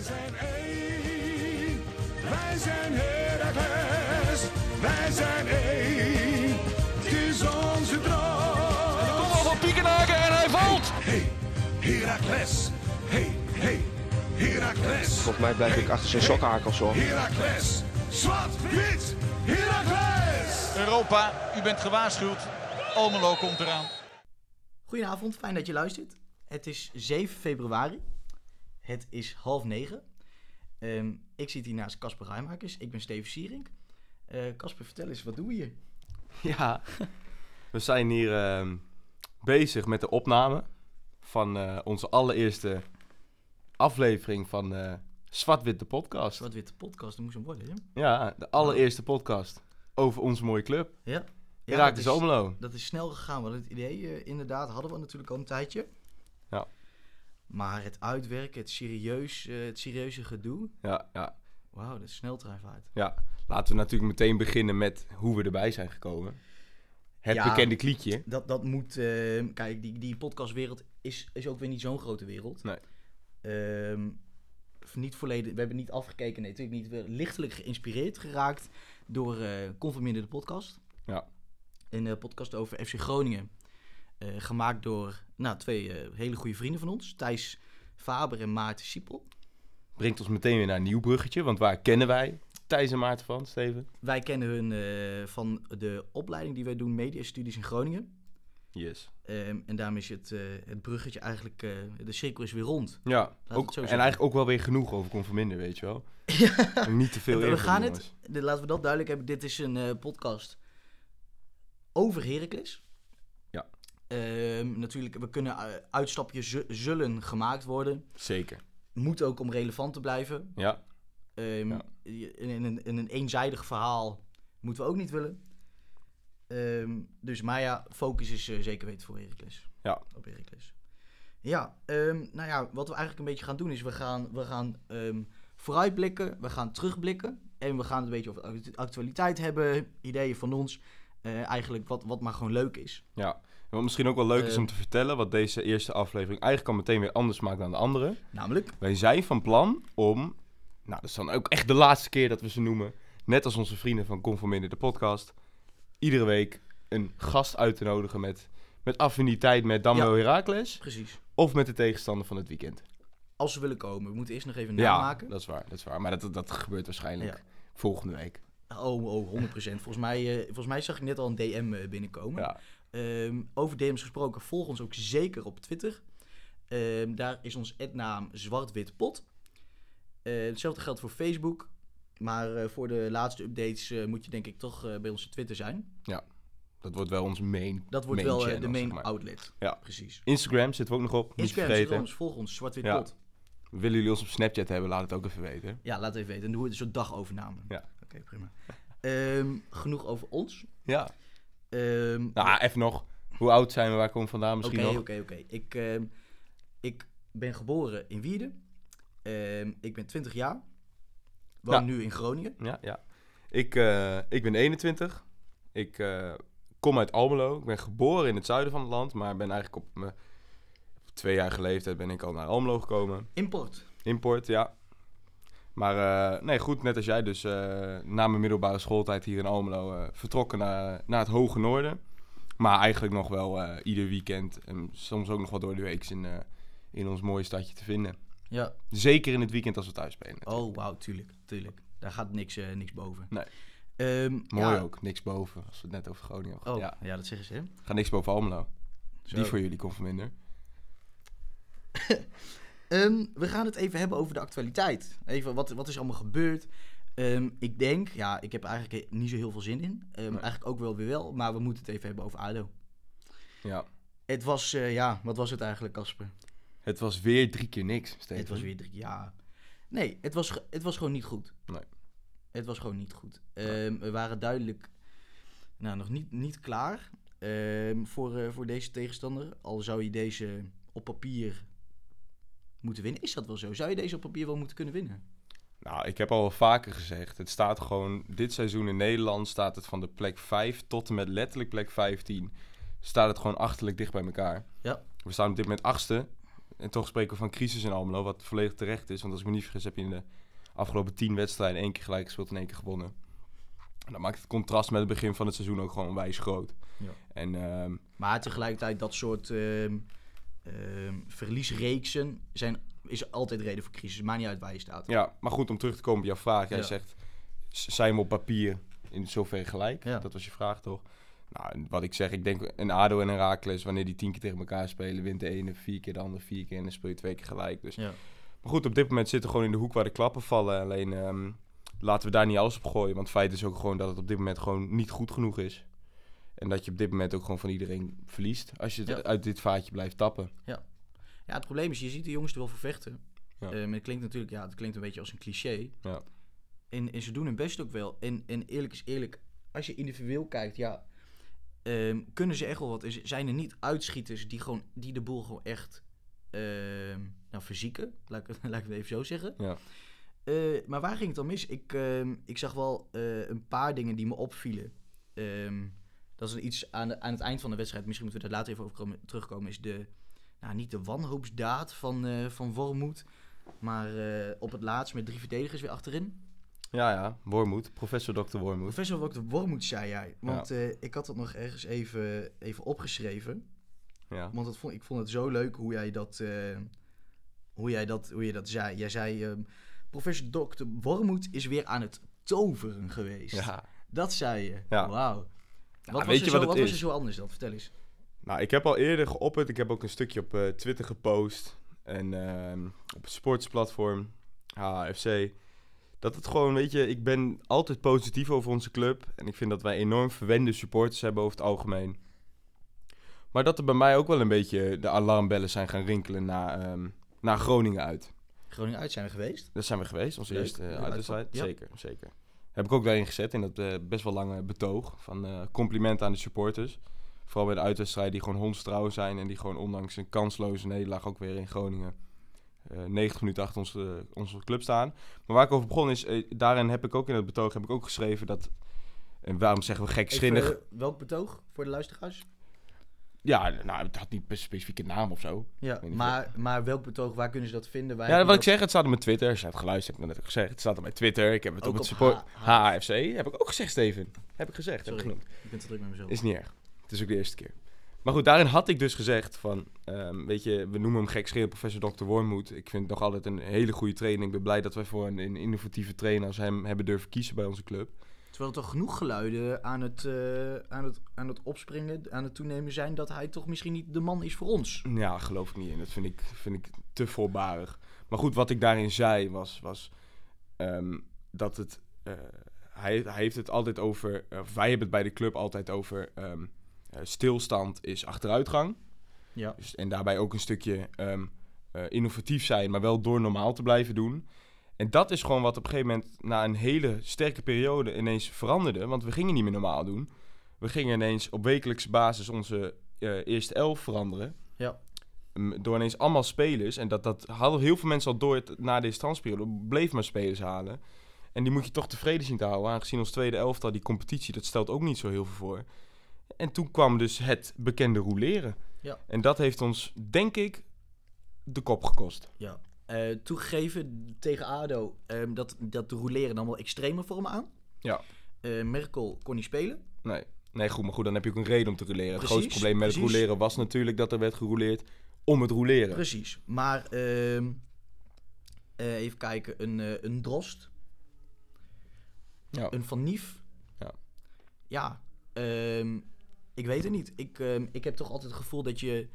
Wij zijn één, wij zijn Heracles, wij zijn één, het is onze droom. Kom al van Piekenhaken en hij valt. Hey, Heracles, hey, hey, Heracles. Volgens mij blijf ik achter zijn sokkenhakels hoor. Heracles, zwart, wit, Heracles. Europa, u bent gewaarschuwd. Almelo komt eraan. Goedenavond, fijn dat je luistert. Het is 7 februari. Het is half negen. Ehm, ik zit hier naast Casper Rijmakers. Ik ben Steven Sierink. Eh, Casper, vertel eens, wat doen we hier? Ja, we zijn hier ehm, bezig met de opname van eh, onze allereerste aflevering van eh Zwart-Wit de podcast. Wat witte podcast, dat moest hem worden, hè? Ja, de allereerste podcast over onze mooie club. Ja. Ja, is- dus Almelo. Dat is snel gegaan, want het idee inderdaad hadden we natuurlijk al een tijdje. Maar het uitwerken, het, serieus, eh, het serieuze gedoe, Ja, ja, wauw, dat is sneltreinvaart. ja. Laten we natuurlijk meteen beginnen met hoe we erbij zijn gekomen. Het Ja. bekende klietje. Dat, dat moet, eh, kijk, die, die podcastwereld is, is ook weer niet zo'n grote wereld. Nee. Ehm, niet volledig, we hebben niet afgekeken, nee, natuurlijk niet. We lichtelijk geïnspireerd geraakt door eh Conforminder de podcast. Ja. Een eh, podcast over FC Groningen. Eh, gemaakt door nou, twee eh, hele goede vrienden van ons. Thijs Faber en Maarten Siepel. Brengt ons meteen weer naar een nieuw bruggetje. Want waar kennen wij Thijs en Maarten van, Steven? Wij kennen hun eh, van de opleiding die wij doen, Media Studies in Groningen. Yes. Ehm, en daarom is het, het bruggetje eigenlijk, de cirkel is weer rond. Ja, ook, zo en eigenlijk ook wel weer genoeg over Conforminder, weet je wel. Niet te veel we gaan het, laten we dat duidelijk hebben. Dit is een podcast over Heracles. Ehm, natuurlijk, we kunnen eh, uitstapjes zu- zullen gemaakt worden. Zeker. Moet ook om relevant te blijven. Ja, Ja. in, in een, in een eenzijdig verhaal moeten we ook niet willen. Ehm, dus, maar ja, focus is eh, zeker weten voor Heracles. Ja. Op Heracles. Ja, ehm, nou ja, wat we eigenlijk een beetje gaan doen is, we gaan, we gaan vooruitblikken, we gaan terugblikken. En we gaan een beetje over act- actualiteit hebben, ideeën van ons. Eh, eigenlijk wat, wat maar gewoon leuk is. Ja, wat misschien ook wel leuk is Eh. om te vertellen, wat deze eerste aflevering eigenlijk al meteen weer anders maakt dan de andere. Namelijk, Wij zijn van plan om, nou dat is dan ook echt de laatste keer dat we ze noemen, net als onze vrienden van Conforminder de podcast, iedere week een gast uit te nodigen met, met affiniteit met Damlo Heracles precies, of met de tegenstander van het weekend. als ze willen komen. We moeten eerst nog even Ja, namaken. dat is waar, dat is waar. Maar dat, dat gebeurt waarschijnlijk Ja. volgende week. Oh, oh, 100%. volgens, mij, eh, volgens mij zag ik net al een DM eh, binnenkomen. Ja, Ehm, over DM's gesproken, volg ons ook zeker op Twitter. Ehm, daar is ons naam zwartwitpot. Eh hetzelfde geldt voor Facebook. Maar eh, voor de laatste updates eh, moet je denk ik toch bij onze Twitter zijn. dat wordt wel onze main Dat wordt main wel channel, de main zeg maar. outlet. Ja. Precies. Instagram zitten we ook nog op, Instagram, volg ons, volg ons, zwartwitpot. Willen jullie ons op Snapchat hebben, laat het ook even weten. Ja. laat even weten. En doe het een soort dagovername. Ja. Oké, prima. Ehm, genoeg over ons. Ja. Ehm, Nou, even nog. Hoe oud zijn we? Waar komen we vandaan misschien Oké, nog? oké, oké. Ik, ehm, ik ben geboren in Wierden. Ehm, ik ben 20 jaar. Woon Ja. nu in Groningen. Ja, ja. Ik, eh, ik ben 21. Ik eh, kom uit Almelo. Ik ben geboren in het zuiden van het land, maar ben eigenlijk op mijn twee jaar leeftijd ben ik al naar Almelo gekomen. Import. Import, ja. Maar eh, nee, goed, net als jij dus eh, na mijn middelbare schooltijd hier in Almelo eh, vertrokken naar, naar het hoge noorden. Maar eigenlijk nog wel ieder weekend en soms ook nog wel door de week in, in ons mooie stadje te vinden. Ja. Zeker in het weekend als we thuis spelen. natuurlijk. Oh, wauw, tuurlijk, tuurlijk. Daar gaat niks, niks boven. Nee. Ehm, Mooi ja. ook, niks boven, als we het net over Groningen hebben. Oh, Ja, ja. dat zeggen ze, hè? ga niks boven Almelo. Zo. Die voor jullie komt minder. Ehm, we gaan het even hebben over de actualiteit. Even, wat, wat is allemaal gebeurd? Ehm, ik denk, ja, ik heb eigenlijk niet zo heel veel zin in. Ehm, Nee. Eigenlijk ook wel weer wel, maar we moeten het even hebben over ADO. Ja. Het was, eh, ja, wat was het eigenlijk, Casper? Het was weer drie keer niks, Steven. Het was weer drie, ja. Nee, het was, het was gewoon niet goed. Nee. Het was gewoon niet goed. We waren duidelijk, nou, nog niet, niet klaar voor, eh, voor deze tegenstander. Al zou je deze op papier moeten winnen. Is dat wel zo? Zou je deze op papier wel moeten kunnen winnen? Nou, ik heb al wel vaker gezegd. Het staat gewoon, dit seizoen in Nederland staat het van de plek 5 tot en met letterlijk plek 15. Staat het gewoon achterlijk dicht bij elkaar. Ja. We staan op dit moment achtste. en toch spreken we van crisis in Almelo, wat volledig terecht is. Want als ik me niet vergis, heb je in de afgelopen tien wedstrijden één keer gelijk gespeeld en één keer gewonnen. En dat maakt het contrast met het begin van het seizoen ook gewoon wijs groot. Ja. En ehm, Maar tegelijkertijd dat soort ehm, ehm, verliesreeksen zijn, is altijd reden voor crisis. Maakt niet uit waar je staat. ja, maar goed, om terug te komen op jouw vraag. Jij Ja. zegt, zijn we op papier in zoverre gelijk? Ja. Dat was je vraag toch? Nou, wat ik zeg, ik denk een ADO en een Raakles, wanneer die tien keer tegen elkaar spelen, wint de ene vier keer, de andere vier keer en dan speel je twee keer gelijk. Dus Ja. Maar goed, op dit moment zitten we gewoon in de hoek waar de klappen vallen. Alleen ehm, laten we daar niet alles op gooien. Want het feit is ook gewoon dat het op dit moment gewoon niet goed genoeg is. En dat je op dit moment ook gewoon van iedereen verliest. Als je Ja. uit dit vaatje blijft tappen. Ja, het probleem is, je ziet de jongens er wel voor vechten. Ja. Ehm, het klinkt natuurlijk, ja, het klinkt een beetje als een cliché. Ja. En, en ze doen hun best ook wel. En, en eerlijk is eerlijk, als je individueel kijkt, ja, ehm, kunnen ze echt wel wat. Zijn er niet uitschieters die, gewoon, die de boel gewoon echt ehm, nou, verzieken? Laat ik, het- laat ik het even zo zeggen. Ja. Eh, maar waar ging het dan mis? Ik, ik zag wel eh, een paar dingen die me opvielen. Dat is iets aan, de, aan het eind van de wedstrijd. Misschien moeten we daar later even over komen, terugkomen. Is de, nou, niet de wanhoopsdaad van, eh van Wormoed. Maar eh, op het laatst met drie verdedigers weer achterin. Ja, ja. Wormoed. Professor Dr. Wormoed. Professor Dr. Wormoed zei jij. Want eh, ik had dat nog ergens even, even opgeschreven. Ja. Want vond, ik vond het zo leuk hoe jij dat, hoe jij dat, hoe je dat zei. Jij zei, ehm, professor Dr. Wormoed is weer aan het toveren geweest. ja. Dat zei je. Ja. Wauw. Ja, Wat, was weet er je zo, wat wat het was er is? zo anders dan? Vertel eens. Nou, ik heb al eerder geopperd. Ik heb ook een stukje op eh, Twitter gepost. En ehm, op het sportsplatform, HFC. Dat het gewoon, weet je, ik ben altijd positief over onze club. En ik vind dat wij enorm verwende supporters hebben over het algemeen. Maar dat er bij mij ook wel een beetje de alarmbellen zijn gaan rinkelen naar, ehm, naar Groningen uit. Groningen uit zijn we geweest. Dat zijn we geweest, onze Leuk. eerste Leuke uh, uitwedstrijd. uitval. Ja. Zeker, zeker. Heb ik ook daarin gezet in dat eh, best wel lange betoog van eh complimenten aan de supporters. Vooral bij de uitwedstrijden die gewoon hondstrouw zijn en die gewoon ondanks een kansloze nederlaag ook weer in Groningen eh 90 minuten achter onze, onze club staan. Maar waar ik over begon is, eh, daarin heb ik ook in het betoog heb ik ook geschreven dat, en waarom zeggen we gekschinnig? Even, eh, welk betoog voor de luisteraars? Ja, nou, het had niet een specifieke naam of zo. Ja, maar, maar welk betoog, waar kunnen ze dat vinden? Waar Ja, wat ik dat- zeg, het staat op mijn Twitter. Als je hebt geluisterd, heb ik net ook gezegd. Het staat op mijn Twitter. Ik heb het Ook op het support... H- HAFC. Heb ik ook gezegd, Steven. Heb ik gezegd. Heb ik genoemd. ik ben te druk met mezelf. Is niet erg. Het is ook de eerste keer. Maar goed, daarin had ik dus gezegd van... ehm, weet je, we noemen hem gek schreeuwen professor Dr. Wormoed. Ik vind het nog altijd een hele goede trainer. Ik ben blij dat wij voor een, een innovatieve trainer als hem hebben durven kiezen bij onze club. Terwijl er toch genoeg geluiden aan het, eh, aan, het, aan het opspringen, aan het toenemen zijn... dat hij toch misschien niet de man is voor ons. Ja, geloof ik niet in. Dat vind ik, vind ik te voorbarig. Maar goed, wat ik daarin zei was, was ehm, dat het... eh, hij, hij heeft het altijd over... of wij hebben het bij de club altijd over... ehm, eh, stilstand is achteruitgang. Ja. Dus, en daarbij ook een stukje ehm, eh, innovatief zijn, maar wel door normaal te blijven doen. En dat is gewoon wat op een gegeven moment na een hele sterke periode ineens veranderde. Want we gingen niet meer normaal doen. We gingen ineens op wekelijkse basis onze eh, eerste elf veranderen. Ja. Door ineens allemaal spelers. En dat, dat hadden heel veel mensen al door het, na deze transperiode. Bleef maar spelers halen. En die moet je toch tevreden zien te houden. Aangezien ons tweede elftal, die competitie, dat stelt ook niet zo heel veel voor. En toen kwam dus het bekende rouleren. Ja. En dat heeft ons, denk ik, de kop gekost. Ja. Eh, toegegeven tegen ADO ehm, dat, dat de rouleren dan wel extreme vormen aan. Ja. Eh, Merkel kon niet spelen. Nee. nee, goed, maar goed, dan heb je ook een reden om te rouleren. het grootste probleem met het precies. rouleren was natuurlijk dat er werd gerouleerd om het rouleren. Precies. Maar ehm, eh, even kijken, een, een Drost, Ja. een Van Nief. Ja. Ja, ehm, ik weet het niet. Ik, ik heb toch altijd het gevoel dat je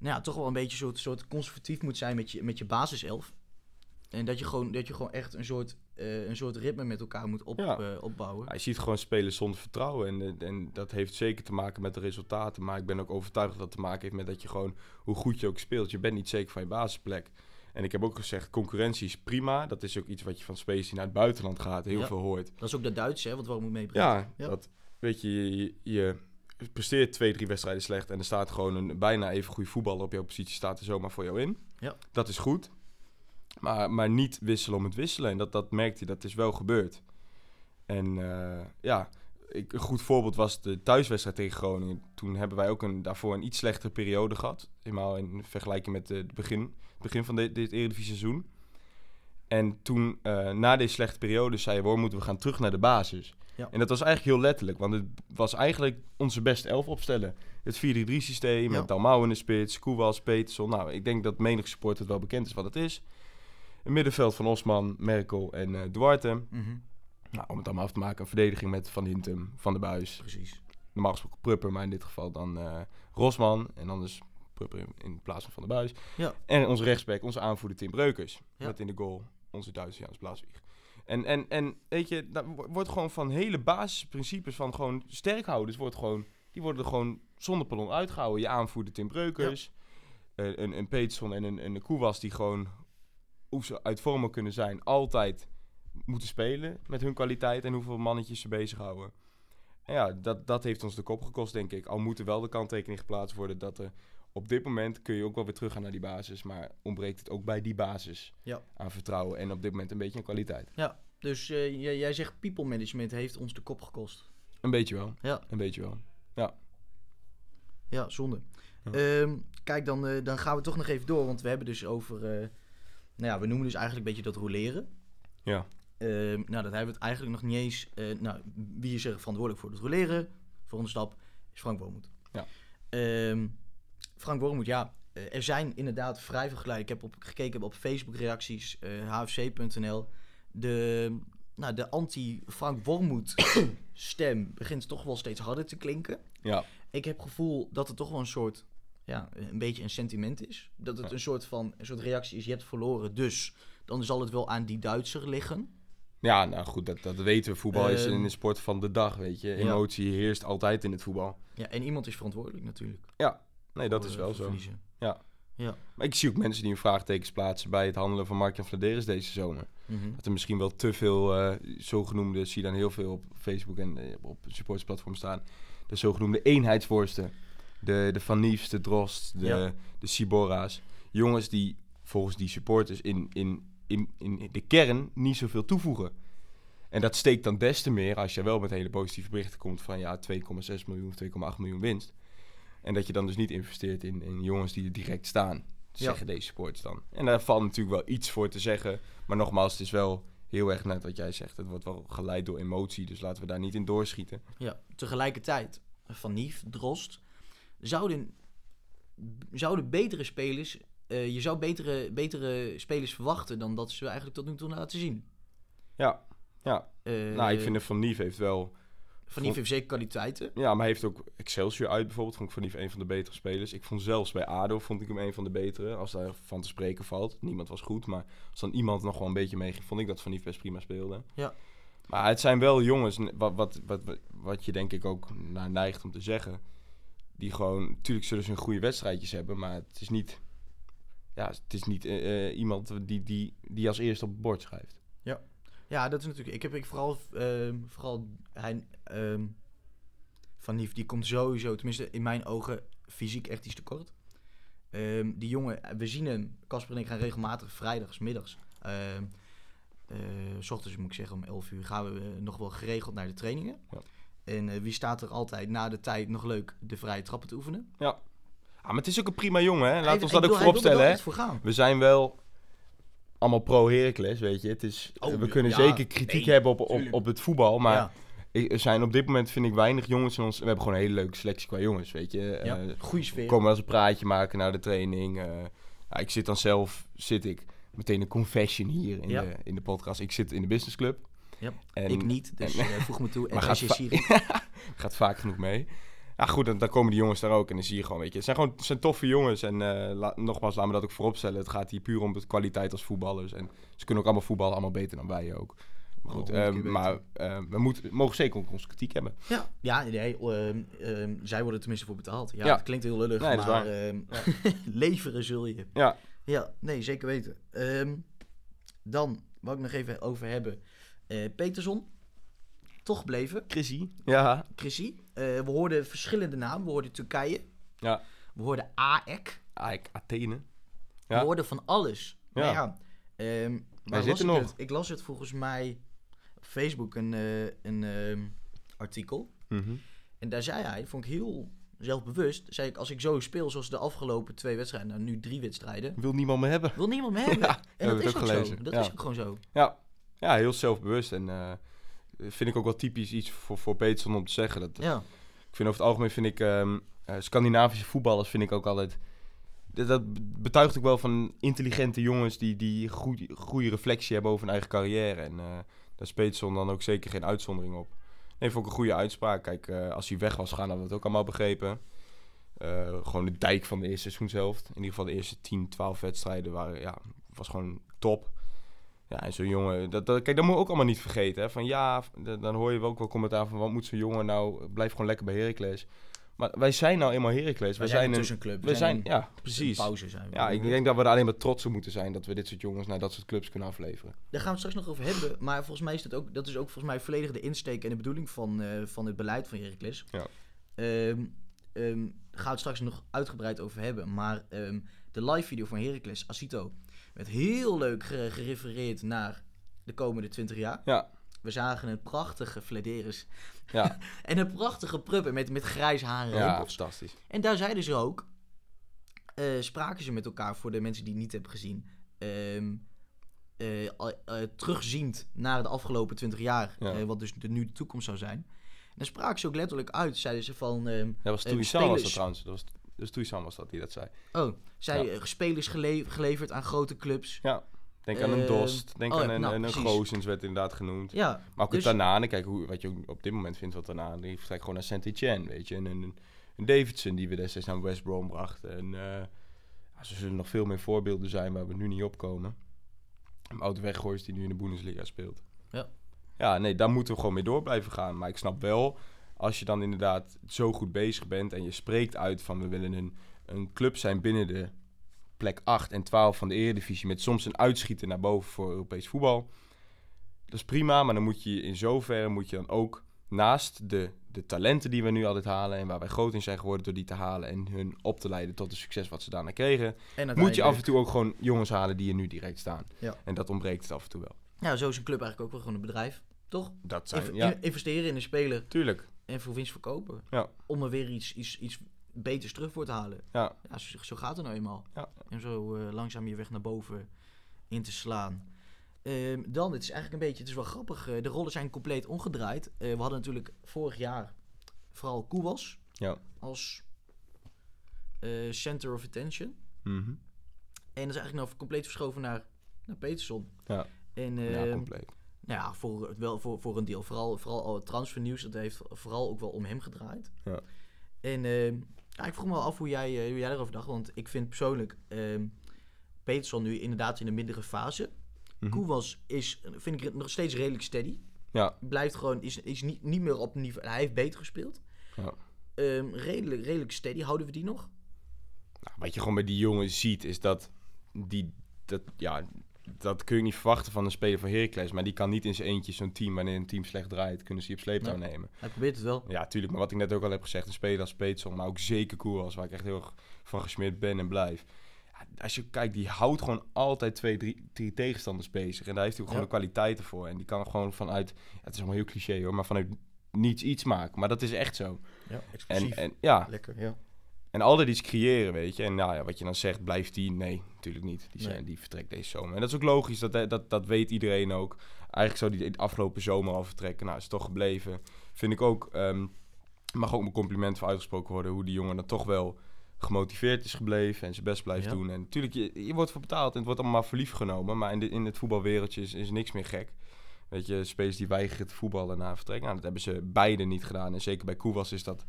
nou ja, toch wel een beetje soort, soort conservatief moet zijn met je, met je basiself. En dat je gewoon, dat je gewoon echt een soort, eh, een soort ritme met elkaar moet op, Ja. eh, opbouwen. Je ziet gewoon spelen zonder vertrouwen. En, eh, en dat heeft zeker te maken met de resultaten. Maar ik ben ook overtuigd dat het te maken heeft met dat je gewoon, hoe goed je ook speelt, je bent niet zeker van je basisplek. En ik heb ook gezegd, concurrentie is prima. Dat is ook iets wat je van die naar het buitenland gaat heel Ja. veel hoort. Dat is ook de Duits, hè, wat waarom moet meebrengen. Ja, Ja. dat weet je, je, je presteert twee, drie wedstrijden slecht en er staat gewoon een bijna even goede voetballer op jouw positie, staat er zomaar voor jou in. Ja. Dat is goed. Maar, maar niet wisselen om het wisselen. En dat, dat merkt hij, dat is wel gebeurd. En eh, ja, ik, een goed voorbeeld was de thuiswedstrijd tegen Groningen. Toen hebben wij ook een, daarvoor een iets slechtere periode gehad. Helemaal in vergelijking met de, het begin, het begin van dit, dit Eredivisie seizoen. En toen, eh, na deze slechte periode, zei Worm, moeten we gaan terug naar de basis. Ja. En dat was eigenlijk heel letterlijk, want het was eigenlijk onze beste elf opstellen. Het 4-3-3 systeem Ja. met Dalmau in de spits, Koewas, Peterson. Nou, ik denk dat menig support het wel bekend is wat het is. Een middenveld van Osman, Merkel en eh, Duarte. Mhm, Nou, om het allemaal af te maken, een verdediging met Van Hintem, Van der Buis. Precies. Normaal gesproken Prupper, maar in dit geval dan eh, Rosman. En dan dus Prupper in, in plaats van Van der Buis. Ja. En onze rechtsback, onze aanvoerder Tim Breukers. Met in de goal onze Duitse Jans Blaaswieg. En, en, en weet je, dat wo- wordt gewoon van hele basisprincipes van gewoon sterkhouders, wordt gewoon, die worden er gewoon zonder pardon uitgehouden. Je aanvoerder Tim Breukers, eh, een, een Peterson en een, een Koewas die gewoon, hoe ze uit vormen kunnen zijn, altijd moeten spelen met hun kwaliteit en hoeveel mannetjes ze bezighouden. En ja, dat, dat heeft ons de kop gekost, denk ik. Al moet er wel de kanttekening geplaatst worden dat er op dit moment kun je ook wel weer teruggaan naar die basis. Maar ontbreekt het ook bij die basis Ja. aan vertrouwen en op dit moment een beetje aan kwaliteit. Ja, dus eh, jij, jij zegt people management heeft ons de kop gekost. Een beetje wel. Ja. Een beetje wel. Ja, zonde. Ja. Ehm, kijk, dan, eh, dan gaan we toch nog even door, want we hebben dus over... eh, nou ja, we noemen dus eigenlijk een beetje dat roleren. Ja. Ehm, nou, dat hebben we het eigenlijk nog niet eens... nou, wie is er verantwoordelijk voor het roleren? Volgende stap is Frank Wormoed. Ja. Ehm, Frank Wormoed, ja. eh, er zijn inderdaad vrij veel geluiden. Ik heb op, gekeken op Facebook-reacties, eh, hfc.nl. De, nou, de anti-Frank Wormoed stem begint toch wel steeds harder te klinken. Ja. Ik heb het gevoel dat het toch wel een soort, ja, een beetje een sentiment is. Dat het Ja. een soort van, een soort reactie is, je hebt verloren, dus dan zal het wel aan die Duitser liggen. Ja, nou goed, dat, dat weten we. Voetbal is Ehm, een sport van de dag, weet je. ja. Emotie heerst altijd in het voetbal. Ja, en iemand is verantwoordelijk natuurlijk. Nee, dat is eh, wel zo. verliezen. Maar ik zie ook mensen die hun vraagtekens plaatsen bij het handelen van Mark en Vladeris deze zomer. Mhm. Dat er misschien wel te veel eh, zogenoemde, zie je dan heel veel op Facebook en eh, op supportersplatform staan. De zogenoemde eenheidsworsten. De, de Van Niefs, de Drost, de, Ja. de Sibora's. Jongens die volgens die supporters in, in, in, in de kern niet zoveel toevoegen. En dat steekt dan des te meer als je wel met hele positieve berichten komt van ja, 2,6 miljoen of 2,8 miljoen winst. En dat je dan dus niet investeert in, in jongens die er direct staan. Ja. Zeggen deze supporters dan. En daar valt natuurlijk wel iets voor te zeggen. Maar nogmaals, het is wel heel erg net wat jij zegt. Het wordt wel geleid door emotie. Dus laten we daar niet in doorschieten. Ja, tegelijkertijd, Van Nief, Drost, zouden, zouden betere spelers, eh, je zou betere, betere spelers verwachten dan dat ze eigenlijk tot nu toe laten zien. Ja, ja. Eh, nou, ik vind dat Van Nief heeft wel... Van Nief heeft zeker kwaliteiten. Ja, maar hij heeft ook Excelsior uit bijvoorbeeld. Vond ik Van Nief een van de betere spelers. Ik vond zelfs bij ADO vond ik hem een van de betere. Als daar van te spreken valt. Niemand was goed, maar als dan iemand nog wel een beetje meeging... vond ik dat Van Nief best prima speelde. Ja. Maar het zijn wel jongens, wat, wat, wat, wat je denk ik ook naar neigt om te zeggen... die gewoon... Natuurlijk zullen ze een goede wedstrijdjes hebben, maar het is niet... Ja, het is niet eh, eh, iemand die, die, die als eerste op het bord schrijft. Ja, dat is natuurlijk. Ik heb ik vooral, ehm, vooral hij, ehm, Van Nief, die komt sowieso, tenminste in mijn ogen, fysiek echt iets te kort. Ehm, die jongen, we zien hem, Casper en ik gaan regelmatig vrijdags, middags, ehm eh, s ochtends moet ik zeggen om 11 uur, gaan we eh, nog wel geregeld naar de trainingen. Ja. En eh, wie staat er altijd na de tijd nog leuk de vrije trappen te oefenen? Ah, maar het is ook een prima jongen, hè? Laat Hij- ons dat ook vooropstellen, hè? voor. We zijn wel allemaal pro-Heracles, weet je. Het is, Oh, we kunnen ja, zeker kritiek nee, hebben op, op, op het voetbal, maar ja, er zijn op dit moment, vind ik, weinig jongens in ons... We hebben gewoon een hele leuke selectie qua jongens, weet je. ja, Eh, goede sfeer. we komen wel eens een praatje maken na de training. eh, ik zit dan zelf, zit ik meteen een confession hier in, Ja. de, in de podcast. Ik zit in de businessclub. Ja, En, ik niet, dus en- eh, voeg me toe. En Maar gaat va- gaat vaak genoeg mee. Ja, goed, dan, dan komen die jongens daar ook. En dan zie je gewoon, weet je, het zijn gewoon het zijn toffe jongens. En eh, la- nogmaals, laten we dat ook vooropstellen. Het gaat hier puur om de kwaliteit als voetballers. En ze kunnen ook allemaal voetballen, allemaal beter dan wij ook. Maar goed, Oh, ehm, keer maar eh, we moeten, mogen zeker ook onze kritiek hebben. Ja, ja nee, ehm, ehm, zij worden tenminste voor betaald. Ja, Ja. het klinkt heel lullig, Nee, maar ehm, leveren zul je. Ja, Ja, nee, zeker weten. Ehm, dan, wou ik nog even over hebben. Eh Peterson, toch gebleven. Chrissy. Ja. Chrissy, eh, we hoorden verschillende namen. We hoorden Turkije. Ja. We hoorden AEK. Aik, Athene. We Ja. hoorden van alles. Ja. Maar ja, ehm, waar las zitten ik nog. Het? Ik las het volgens mij op Facebook een, eh, een ehm, artikel. Mhm. En daar zei hij, vond ik heel zelfbewust, zei ik, als ik zo speel zoals de afgelopen twee wedstrijden, nou nu drie wedstrijden, Wil niemand meer hebben. wil niemand me hebben. Ja, en dat we is ook ook zo. Dat Ja. is ook gewoon zo. Ja, ja heel zelfbewust. En eh, vind ik ook wel typisch iets voor, voor Peterson om te zeggen. Dat, Ja, Ik vind over het algemeen vind ik ehm, eh, Scandinavische voetballers vind ik ook altijd. Dat, dat betuigt ook wel van intelligente jongens die, die goede, goede reflectie hebben over hun eigen carrière. En eh, daar is Peterson dan ook zeker geen uitzondering op. Nee, vond ik een goede uitspraak. Kijk, eh, als hij weg was gaan, hadden we het ook allemaal begrepen. Gewoon de dijk van de eerste seizoenshelft. In ieder geval de eerste 10, 12 wedstrijden waren, ja, was gewoon top. Ja, en zo'n jongen, dat, dat, kijk, dat moet je ook allemaal niet vergeten. Hè? Van ja, dan hoor je wel ook wel commentaar van wat moet zo'n jongen nou, blijf gewoon lekker bij Heracles. Maar wij zijn nou eenmaal Heracles. wij We zijn een tussenclub. we zijn, ja, precies. pauze zijn. Ja, ik denk dat we er alleen maar trots op moeten zijn dat we dit soort jongens naar dat soort clubs kunnen afleveren. Daar gaan we het straks nog over hebben. Maar volgens mij is dat ook, dat is ook volgens mij volledig de insteek en de bedoeling van, eh, van het beleid van Heracles. Ja. Ehm, ehm, daar gaan we het straks nog uitgebreid over hebben. Maar ehm, de live video van Heracles, Asito, werd heel leuk ge- gerefereerd naar de komende 20 jaar. Ja, We zagen een prachtige Flederis ja, en een prachtige Prupper met, met grijs haar en ja, rimpels. fantastisch. En daar zeiden ze ook, eh, spraken ze met elkaar voor de mensen die het niet hebben gezien. ehm, eh, eh, terugziend naar de afgelopen 20 jaar, Ja. wat dus de, nu de toekomst zou zijn. En dan spraken ze ook letterlijk uit, zeiden ze van, ehm, Dat was Eh, Toeisan was dat trouwens. Dat was, dus was dat die dat zei. oh, zij Ja. eh, spelers gele- geleverd aan grote clubs. Ja, denk aan een Eh, Dost, denk oh aan een, nou, een, een. Gozens werd inderdaad genoemd. Ja, Maar ook dus- Tanane, kijk hoe, wat je op dit moment vindt wat Tanane, die vertrekt gewoon naar Saint-Etienne, weet je. En een, een Davidson die we destijds naar West Brom brachten. En ja, er zullen nog veel meer voorbeelden zijn waar we nu niet op komen. Een oude weggoois die nu in de Bundesliga speelt. Ja. Ja, nee, daar moeten we gewoon mee door blijven gaan. Maar ik snap wel, als je dan inderdaad zo goed bezig bent en je spreekt uit van we willen een, een club zijn binnen de plek 8 en 12 van de Eredivisie met soms een uitschieter naar boven voor Europees voetbal. Dat is prima, maar dan moet je in zoverre moet je dan ook naast de, de talenten die we nu altijd halen en waar wij groot in zijn geworden door die te halen en hun op te leiden tot het succes wat ze daarna kregen, en moet je af en toe ook gewoon jongens halen die er nu direct staan. Ja. En dat ontbreekt het af en toe wel. Ja, zo is een club eigenlijk ook wel gewoon een bedrijf, toch? Dat zijn, ja, in- investeren in een speler tuurlijk. En voor winst verkopen. Ja. Om er weer iets, iets, iets beters terug voor te halen. Ja, Ja, zo, zo gaat het nou eenmaal. Ja. En zo eh, langzaam je weg naar boven in te slaan. Ehm, dan, het is eigenlijk een beetje, het is wel grappig, eh, de rollen zijn compleet omgedraaid. Eh, we hadden natuurlijk vorig jaar vooral Koewas ja. als center of attention. Mhm. En dat is eigenlijk nou compleet verschoven naar, naar Peterson. Ja. En ja, ehm, compleet. Nou ja, voor, wel voor, voor een deel. Vooral, vooral al het transfernieuws, dat heeft vooral ook wel om hem gedraaid. Ja. En ehm, ja, ik vroeg me wel af hoe jij, eh, hoe jij erover dacht. Want ik vind persoonlijk ehm Peterson nu inderdaad in een mindere fase. Mhm. Koewas is, vind ik, nog steeds redelijk steady. Ja, Blijft gewoon, is, is niet, niet meer op niveau. Hij heeft beter gespeeld. Ja. Ehm, redelijk, redelijk steady. Houden we die nog? Nou, wat je gewoon bij die jongen ziet, is dat die, dat, ja, dat kun je niet verwachten van een speler van Heracles. Maar die kan niet in zijn eentje zo'n team, wanneer een team slecht draait, kunnen ze die op sleeptouw Nee. nemen. Hij probeert het wel. Ja, tuurlijk. Maar wat ik net ook al heb gezegd, een speler als Peetson, maar ook zeker Koeras, waar ik echt heel erg van gesmeerd ben en blijf. Ja, als je kijkt, die houdt gewoon altijd twee, drie, drie tegenstanders bezig. En daar heeft hij ook gewoon Ja. de kwaliteiten voor. En die kan gewoon vanuit, ja, het is allemaal heel cliché hoor, maar vanuit niets iets maken. Maar dat is echt zo. Ja, En, en ja, Lekker, ja. En altijd iets creëren, weet je. En nou ja, wat je dan zegt, blijft die? Nee, natuurlijk niet. Die, zijn, Nee. die vertrekt deze zomer. En dat is ook logisch, dat, dat, dat weet iedereen ook. Eigenlijk zou die de afgelopen zomer al vertrekken. Nou, is toch gebleven. Vind ik ook, ehm, mag ook mijn compliment voor uitgesproken worden... hoe die jongen dan toch wel gemotiveerd is gebleven en zijn best blijft Ja. doen. En natuurlijk, je, je wordt voor betaald en het wordt allemaal maar voor lief genomen. Maar in, de, in het voetbalwereldje is, is niks meer gek. Weet je, spelers die weigeren te voetballen na vertrek. Nou, dat hebben ze beide niet gedaan. En zeker bij Koewas is dat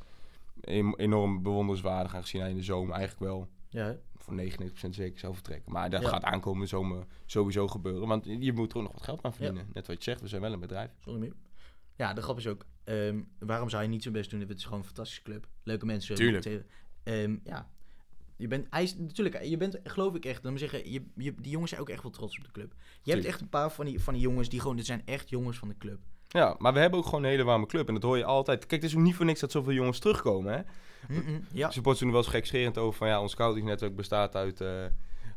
enorm bewonderenswaardig. Aangezien hij in de zomer eigenlijk wel Ja, voor 99% zeker zou vertrekken. Maar dat Ja. gaat aankomende zomer sowieso gebeuren. Want je moet er ook nog wat geld aan verdienen. Net wat je zegt, we zijn wel een bedrijf. Zonder meer. Ja, de grap is ook, ehm, waarom zou je niet zo best doen? Het is gewoon een fantastische club. Leuke mensen. Tuurlijk. Eh, ehm, ja, je bent, hij is, natuurlijk, je bent, geloof ik echt, dan zeggen, je, je, die jongens zijn ook echt wel trots op de club. Je hebt echt een paar van die, van die jongens die gewoon, dit zijn echt jongens van de club. Ja, maar we hebben ook gewoon een hele warme club. En dat hoor je altijd. Kijk, het is ook niet voor niks dat zoveel jongens terugkomen, hè? Ja, Supporters doen wel eens gekscherend over van... ja, ons scoutingnetwerk bestaat uit... eh,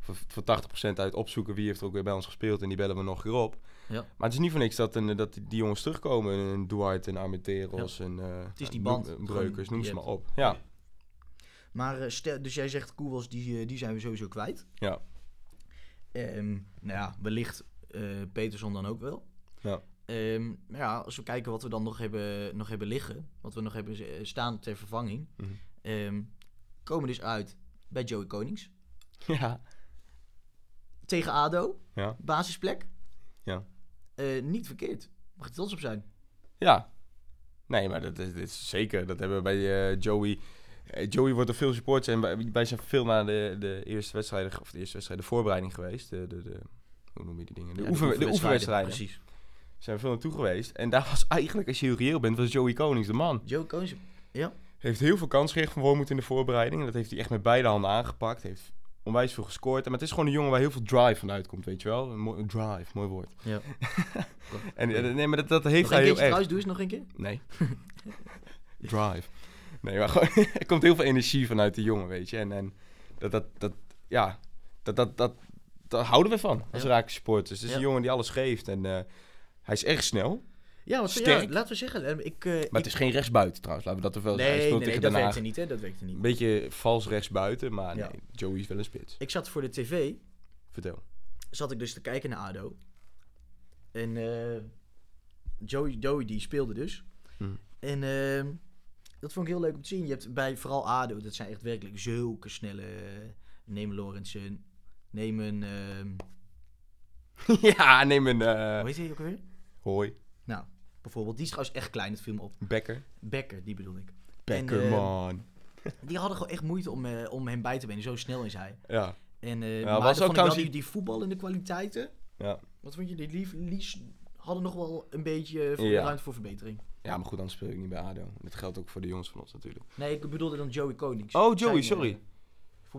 voor, voor 80% uit opzoeken wie heeft er ook weer bij ons gespeeld. En die bellen we nog weer op. Ja. Maar het is niet voor niks dat, een, dat die, jongens terugkomen. Een Duarte, een Armenteros, een uh, is die band. Een Breukers, noem ze maar op. Ja, Maar eh, stel, dus jij zegt Koewels, die, eh, die zijn we sowieso kwijt. ja. Ehm, nou ja, wellicht eh Peterson dan ook wel. Ja. Ehm, maar ja, als we kijken wat we dan nog hebben, nog hebben liggen, wat we nog hebben eh, staan ter vervanging, Mhm. ehm, komen dus uit bij Joey Konings. ja. Tegen ADO, Ja. basisplek. Ja. Eh, niet verkeerd. Mag je trots op zijn. Ja. Nee, maar dat is, dat is zeker. Dat hebben we bij eh, Joey. Joey wordt er veel supporters en wij, wij zijn veel naar de, de eerste wedstrijden, of de eerste wedstrijd, de voorbereiding geweest. De, de, de, hoe noem je die dingen? De, Ja, oefen, de oefenwedstrijden. Precies. Zijn we veel naartoe geweest. En daar was eigenlijk, als je heel reëel bent, was Joey Konings de man. Joey Konings, ja. Heeft heel veel kans gekregen van Wormoed in de voorbereiding. En dat heeft hij echt met beide handen aangepakt. Heeft onwijs veel gescoord. En maar het is gewoon een jongen waar heel veel drive van uitkomt, weet je wel. Een mooi, drive, mooi woord. ja. En, en- nee, maar dat, dat heeft Nog hij heel erg. trouwens, doe eens nog een keer. Nee. Drive. Nee, maar gewoon, er komt heel veel energie vanuit die jongen, weet je. En, en dat, dat, dat, ja, dat, dat, dat, daar houden we van als Ja. Raakse supporters. Het is Ja. een jongen die alles geeft en eh, hij is echt snel. Ja, wat Sterk. Ja, laten we zeggen. eh, Ik, eh, Maar ik- het is geen rechtsbuiten trouwens, laten we dat er wel Nee, nee, nee, dat werkte Haag. niet, hè? Dat werkte niet. Een beetje vals rechtsbuiten, maar Ja. nee, Joey is wel een spits. Ik zat voor de tv, Vertel. zat ik dus te kijken naar ADO. En eh Joey, Joey die speelde dus. Mhm. En eh, dat vond ik heel leuk om te zien. Je hebt bij vooral ADO, dat zijn echt werkelijk zulke snelle... Neem Lorentzen, neem een... ehm, ja, neem een hoe heet hij ook alweer? Hoi, Nou, bijvoorbeeld, die is trouwens echt klein, het viel me op. Becker. Becker, die bedoel ik. Becker, eh, man. Die hadden gewoon echt moeite om, eh, om hem bij te benen, zo snel is hij. Ja, En eh Ja, maar was ook trouwens die, die- voetballende kwaliteiten... ja. Wat vond je? Die lief, lies hadden nog wel een beetje Ja. ruimte voor verbetering. ja, maar goed, dan speel ik niet bij ADO. Dat geldt ook voor de jongens van ons natuurlijk. Nee, ik bedoelde dan Joey Konings. Oh, Joey, Zijn, sorry.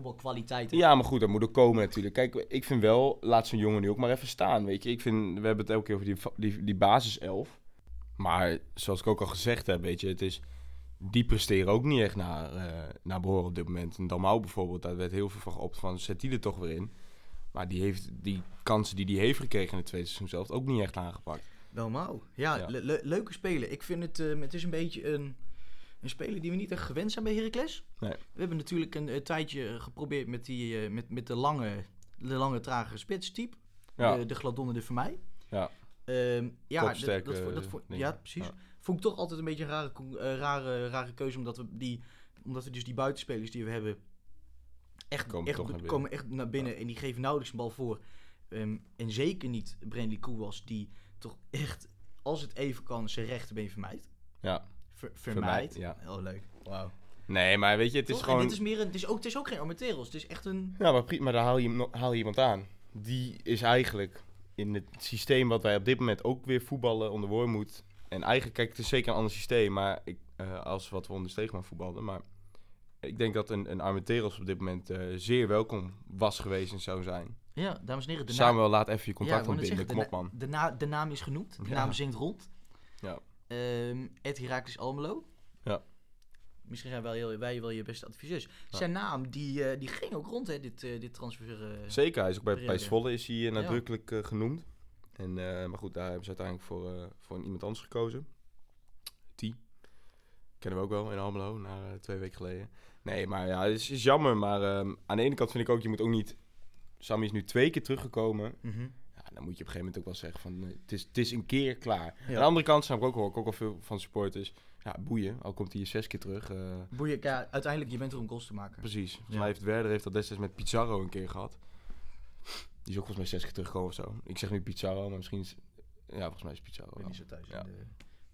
Voetbalkwaliteiten. Ja, maar goed, dat moet er komen natuurlijk. Kijk, ik vind wel, laat zo'n jongen nu ook maar even staan, weet je. Ik vind, we hebben het elke keer over die, die, die basiself. Maar zoals ik ook al gezegd heb, weet je, het is... Die presteren ook niet echt naar, eh, naar behoren op dit moment. En Dalmau bijvoorbeeld, daar werd heel veel van geopt van, zet die er toch weer in. Maar die heeft die kansen die hij heeft gekregen in het tweede seizoen zelf ook niet echt aangepakt. Mouw. Ja, Ja. le- le- leuke speler. Ik vind het, eh, het is een beetje een, een speler die we niet echt gewend zijn bij Heracles. Nee. We hebben natuurlijk een, eh, tijdje geprobeerd met, die, eh, met, met de, lange, de lange trage spits type. Ja, De, de Gladonne de Vermeij. ja. Ehm, ja, dat, dat, vo- dat ja, precies. Ja. Vond ik toch altijd een beetje een rare, eh, rare, rare keuze, omdat we, die, omdat we dus die buitenspelers die we hebben echt Komen echt, naar binnen. komen echt naar binnen en die geven nauwelijks een bal voor. Ehm, en zeker niet Brandley Koewas, die toch echt, als het even kan, zijn rechterbeen vermijdt. ja. Ver, vermijdt. Vermijdt, ja. Oh, leuk. Wauw. Nee, maar weet je, het is Toch? En gewoon... dit is meer een, het, is ook, het is ook geen Armenteros, het is echt een... Ja, maar prima, daar haal je, hem- haal je iemand aan. Die is eigenlijk in het systeem wat wij op dit moment ook weer voetballen onder Wormoed. En eigenlijk, kijk, het is zeker een ander systeem, maar ik, eh, als wat we onder Steegman voetballen. Maar ik denk dat een, een Armenteros op dit moment eh, zeer welkom was geweest en zou zijn. Ja, dames en heren, de naam... Samuel, laat even je Ja, contact net ontbinden. Kom op, man. de, na- de, na- de naam is genoemd, de Ja. naam zingt rond. Ja. Ehm Ed Herakles Almelo. Ja. Misschien zijn wij, heel, wij wel je beste adviseurs. Zijn naam, die, eh, die ging ook rond, hè, dit, eh, dit transfer. eh. Zeker, hij is ook bij, bij. Zwolle is hij nadrukkelijk genoemd. En, maar goed, daar hebben ze uiteindelijk voor, voor iemand anders gekozen. T. Kennen we ook wel in Almelo, na twee weken geleden. Nee, maar ja, het is, is jammer. Maar ehm, aan de ene kant vind ik ook, je moet ook niet... Sammy is nu twee keer teruggekomen. Mhm. Dan moet je op een gegeven moment ook wel zeggen van... eh, het, is, het is een keer klaar. Ja. Aan de andere kant snap ik ook wel, ook al veel van supporters... Ja, boeien, al komt hij hier zes keer terug. eh, Boeien, ja, uiteindelijk, je bent er om goals te maken. Precies. Volgens Ja. mij heeft Werder heeft dat destijds met Pizarro een keer gehad. Die is ook volgens mij zes keer teruggekomen of zo. Ik zeg nu Pizarro, maar misschien is... Ja, volgens mij is Pizarro Ik ben niet zo thuis Ja. in de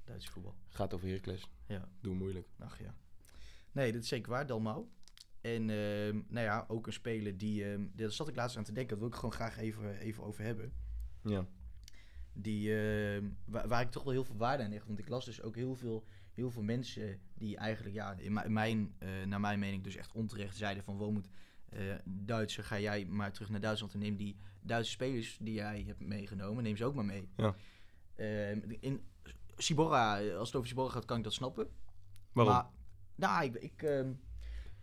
Duitse voetbal. Gaat over Heracles. Ja, Doe moeilijk. ach ja. Nee, dat is zeker waar, Dalmau. En ehm, nou ja, ook een speler die... ehm, daar zat ik laatst aan te denken, dat wil ik gewoon graag even, even over hebben. Ja. Die, ehm, waar, waar ik toch wel heel veel waarde aan hecht. Want ik las dus ook heel veel, heel veel mensen die eigenlijk, ja, in mi- mijn, eh, naar mijn mening dus echt onterecht zeiden van... Woonmoed, eh Duitser, ga jij maar terug naar Duitsland en neem die Duitse spelers die jij hebt meegenomen, neem ze ook maar mee. Ja. Ehm, in Sibora, als het over Sibora gaat, kan ik dat snappen. Waarom? Maar, nou, ik, ik ehm,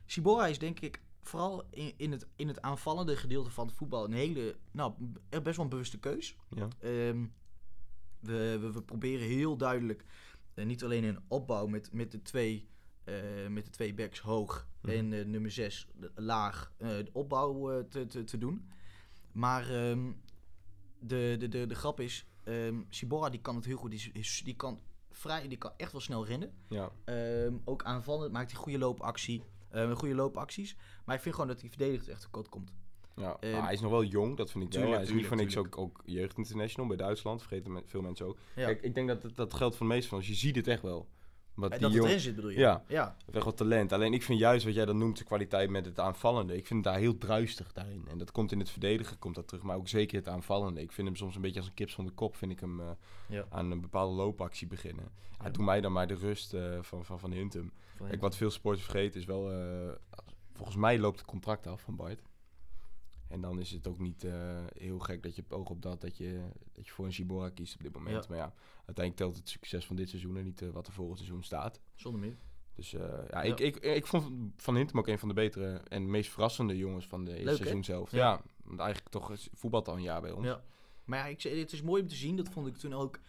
Sibora is denk ik vooral in, in, het, in het aanvallende gedeelte van het voetbal een hele, nou, best wel een bewuste keus. Ja. Ehm, we, we, we proberen heel duidelijk, eh, niet alleen in opbouw met, met, de, twee, eh, met de twee backs hoog Mhm. en eh, nummer 6 laag, de opbouw te, te, te doen. Maar ehm, de, de, de, de grap is, ehm Sibora die kan het heel goed, die, die, kan vrij, die kan echt wel snel rennen. Ja. Ook aanvallend maakt hij goede loopactie, eh, goede loopacties. Maar ik vind gewoon dat hij verdedigd echt tekort komt. Ja, Ehm, maar hij is nog wel jong, dat vind ik wel. tuurlijk, Hij is niet voor niks ook, ook jeugdinternational bij Duitsland, vergeten me- veel mensen ook. Ja. Kijk, ik denk dat dat geldt voor de meeste van ons. Je ziet het echt wel. Wat En die dat erin zit bedoel je? Ja. echt wel talent. Alleen ik vind juist wat jij dan noemt de kwaliteit met het aanvallende. Ik vind het daar heel druistig daarin. En dat komt in het verdedigen komt dat terug, maar ook zeker het aanvallende. Ik vind hem soms een beetje als een kip zonder kop. Vind ik hem eh, Ja. aan een bepaalde loopactie beginnen. Ja. Doe mij dan maar de rust eh, van Van, van Hintem. Kijk, wat veel sporters vergeten is wel... eh, volgens mij loopt het contract af van Bart. En dan is het ook niet eh, heel gek dat je op oog op dat, dat je, dat je voor een Shibora kiest op dit moment. Ja. Maar ja, uiteindelijk telt het succes van dit seizoen en niet eh, wat er volgend seizoen staat. Zonder meer. Dus eh, ja, Ja. Ik, ik, ik vond Van Hintem ook een van de betere en meest verrassende jongens van de eerste Leuk, seizoen zelf. Ja. Ja. want eigenlijk toch is- voetbalt al een jaar bij ons. Ja. Maar ja, ik, zei, het is mooi om te zien. Dat vond ik toen ook.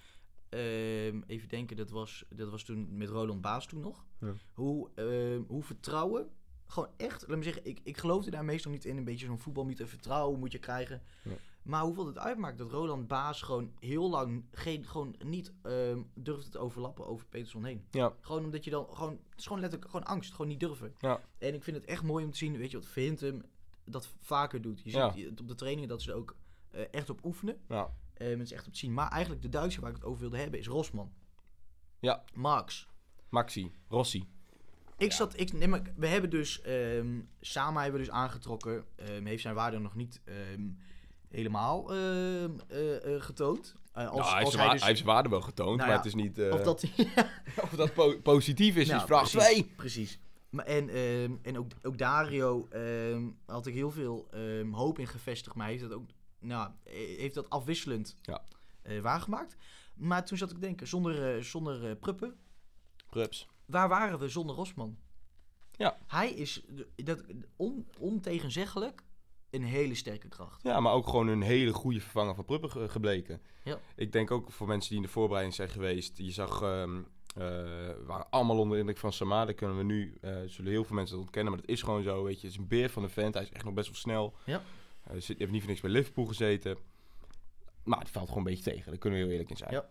ehm, even denken, dat was, dat was toen met Roland Baas toen nog. Ja. Hoe, ehm, hoe vertrouwen. Gewoon echt, laat me zeggen, ik, ik geloofde daar meestal niet in. Een beetje zo'n voetbalmythe, vertrouwen moet je krijgen. Ja. Maar hoeveel het uitmaakt dat Roland Baas gewoon heel lang geen, gewoon niet ehm, durfde te overlappen over Peterson heen. Ja. Gewoon omdat je dan gewoon, het is gewoon letterlijk gewoon angst, gewoon niet durven. Ja. En ik vind het echt mooi om te zien, weet je wat Verhintem dat vaker doet. Je Ja. ziet het op de trainingen dat ze er ook eh, echt op oefenen. Ja. Eh mensen echt op te zien. Maar eigenlijk de Duitser waar ik het over wilde hebben is Rosman. Ja. Max. Maxi, Rossi. Ik zat, ik, nee, maar we hebben dus, ehm, samen hebben we dus aangetrokken, ehm, heeft zijn waarde nog niet ehm, helemaal eh, eh, getoond. Eh, als, Nou, hij, heeft als zijn wa- dus- hij heeft zijn waarde wel getoond, Nou maar ja, het is niet... of dat of dat po- positief is, Nou, is vraag precies, 2. Precies. Maar en en ook, ook Dario had ik heel veel hoop in gevestigd, maar heeft dat ook nou, heeft dat afwisselend Ja. waargemaakt. Maar toen zat ik te denken, zonder, zonder Pruppen, Rups. Waar waren we zonder Rosman? Ja. Hij is dat, on, ontegenzeggelijk een hele sterke kracht. Ja, maar ook gewoon een hele goede vervanger van Pruppen ge- gebleken. Ja. Ik denk ook voor mensen die in de voorbereiding zijn geweest. Je zag, ehm eh, we waren allemaal onder de indruk van Samade. Kunnen we nu, eh, zullen heel veel mensen dat ontkennen. Maar dat is gewoon zo, weet je. Het is een beer van de vent. Hij is echt nog best wel snel. Ja. Hij zit, heeft niet voor niks bij Liverpool gezeten. Maar het valt gewoon een beetje tegen. Daar kunnen we heel eerlijk in zijn. Ja.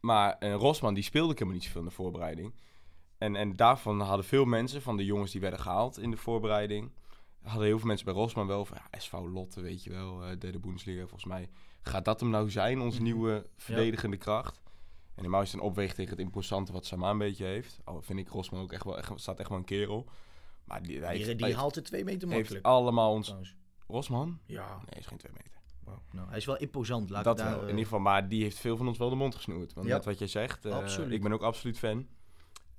Maar eh, Rosman, die speelde ik helemaal niet zoveel in de voorbereiding. En, en daarvan hadden veel mensen, van de jongens die werden gehaald in de voorbereiding... hadden heel veel mensen bij Rosman wel van... Ja, SV Lotte, weet je wel, eh derde Bundesliga volgens mij. Gaat dat hem nou zijn, onze Mhm. nieuwe verdedigende kracht? En helemaal is het een opweeg tegen het imposante wat Sama een beetje heeft. Al vind ik Rosman ook echt wel, echt, staat echt wel een kerel. Maar die, hij Die, heeft, die hij haalt er twee meter heeft makkelijk. allemaal ons... trouwens. Rosman? Ja, Nee, is geen twee meter. nou, hij is wel imposant. Laat dat ik daar, wel, in eh, ieder geval. Maar die heeft veel van ons wel de mond gesnoerd. Want Ja. net wat jij zegt, Absoluut. ik ben ook absoluut fan.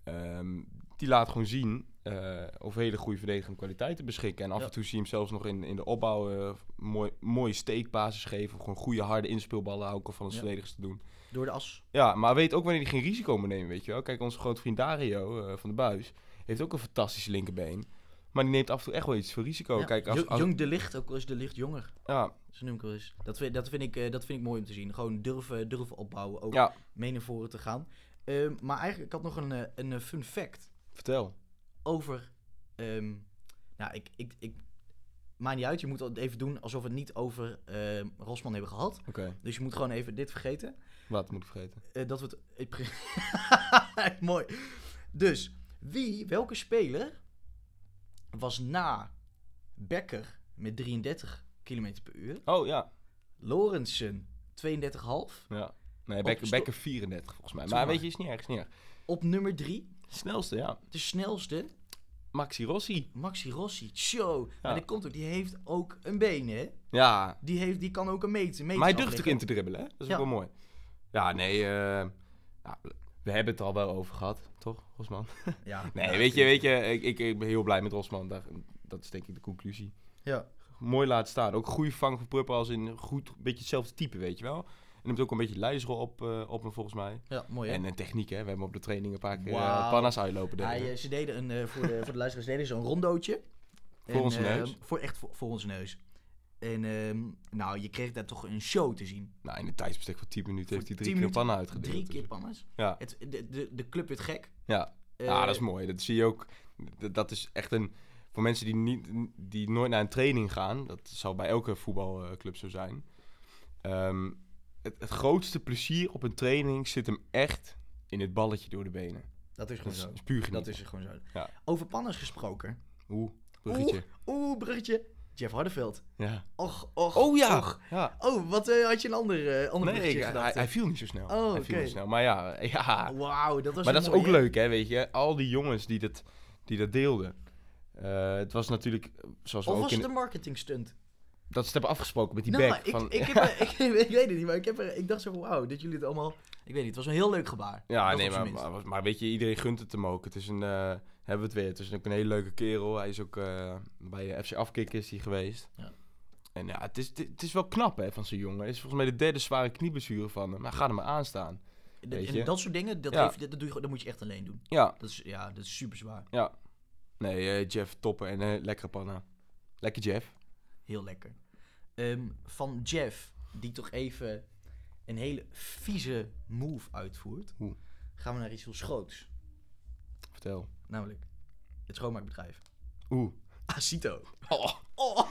Ehm, die laat gewoon zien eh over hele goede verdedigende kwaliteiten beschikken. En af Ja. en toe zie je hem zelfs nog in, in de opbouw eh, mooi, mooie steekbasis geven. Of gewoon goede harde inspeelballen hou ik al van ons Ja. verdedigers te doen. door de as. Ja, maar weet ook wanneer hij geen risico moet nemen, weet je wel. Kijk, onze grote vriend Dario eh, van de Buis heeft ook een fantastische linkerbeen. Maar die neemt af en toe echt wel iets voor risico. Ja, Kijk, als, als- Jong de Licht, ook al is de Licht jonger. ja, Zo noem ik wel eens. Dat vind, dat, vind ik, dat vind ik mooi om te zien. Gewoon durven, durven opbouwen. Ook ja, mee naar voren te gaan. Ehm, maar eigenlijk, ik had nog een, eh, een eh, fun fact vertel. over... ehm, nou, ik, ik, ik... Maakt niet uit, je moet het even doen alsof we het niet over ehm, Rosman hebben gehad. Oké, Dus je moet gewoon even dit vergeten. wat moet ik vergeten? Eh, dat we het... Mooi. Dus, wie, welke speler was na Becker met 33 km per uur, Oh ja, Lorensen 32,5, Ja. Nee, Becker, Becker 34 volgens mij. Maar weet je, is niet erg, is niet erg. op nummer 3, Snelste, ja. de snelste, Maxi Rossi. Maxi Rossi. Show. Maar Ja. dat komt ook, die heeft ook een been, hè? Ja, Die, heeft, die kan ook een meter. maar hij durft ook in te dribbelen, hè? Dat is Ja. ook wel mooi. Ja, nee, eh, nou, we hebben het er al wel over gehad, toch, Rosman? Ja. Nee, Ja, weet je, weet je ik, ik, ik ben heel blij met Rosman. Daar, dat is denk ik de conclusie. Ja. Mooi laten staan. Ook goede vang van Prupper als in goed, beetje hetzelfde type, weet je wel. En neemt ook een beetje leidersrol op, eh, op hem volgens mij. Ja, mooi hè? En een techniek, hè. We hebben op de training een paar keer uh, panna's uitlopen. Hij, eh, ze deden een, eh, voor, de, voor de luisteraars deden ze een rondootje. Voor onze eh, neus. Voor echt voor, voor onze neus. En ehm, nou, je kreeg daar toch een show te zien. Nou, in een tijdsbestek van 10 minuten heeft hij drie 10 keer pannen uitgedeeld. Drie Dus- keer pannes. Ja, Het, de, de, de club werd gek. ja. Eh, ja, dat is mooi. Dat zie je ook. Dat is echt een... Voor mensen die, niet, die nooit naar een training gaan, dat zal bij elke voetbalclub zo zijn. Ehm, het, het grootste plezier op een training zit hem echt in het balletje door de benen. Dat is gewoon zo. dat is puur Dat is gewoon zo. Ja. Over pannes gesproken. Oeh, bruggetje. Oeh, bruggetje. Jeff Hardeveld. Ja. Och, och. Oh ja! och. ja. Oh, wat eh, had je een ander, eh ander Nee, ik- hij, hij viel niet zo snel. Oh, hij viel oké. niet snel. Maar ja, ja. Wauw, dat was maar dat is ook leuk, hè, weet je. Al die jongens die dat, die dat deelden. Eh, het was natuurlijk, zoals we Of ook was in... het een marketing stunt? Dat ze het hebben afgesproken met die nou, back. ik, van, ik, heb, er- ik, ik weet het niet, maar ik, heb er, ik dacht zo van wauw, dat jullie het allemaal... Ik weet niet, het was een heel leuk gebaar. ja, nee, zijn maar, maar, maar weet je, iedereen gunt het hem ook. Het is een, eh, hebben we het weer, het is ook een hele leuke kerel. Hij is ook eh, bij FC Afkik is hij geweest. Ja. En ja, het is, het is wel knap hè, van zo'n jongen. Het is volgens mij de derde zware knieblessure van hem. Maar ga er maar aan staan. En dat soort dingen, dat, Ja. heeft, dat, doe je, dat moet je echt alleen doen. Ja, Dat is, ja, dat is super zwaar. ja. Nee, eh, Jeff, toppen en lekkere panna. Lekker Jeff. Heel lekker. Ehm, van Jeff, die toch even een hele vieze move uitvoert, Oeh. gaan we naar iets heel schoots. Vertel. Namelijk het schoonmaakbedrijf. Oeh. Acito. Oh. Oh,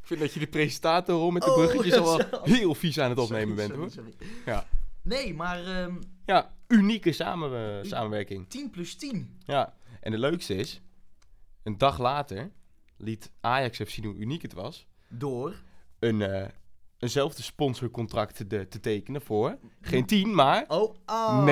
Ik vind dat je de presentator met de Oh, bruggetjes al wel heel vies aan het opnemen sorry, bent, hoor. sorry. Ja. Nee, maar ehm Ja, unieke samen, eh, samenwerking. 10 plus 10. Ja, en de leukste is, een dag later liet Ajax even zien hoe uniek het was. Door. Een, eh, eenzelfde sponsorcontract te, te tekenen voor, geen 10, maar... Oh, ah,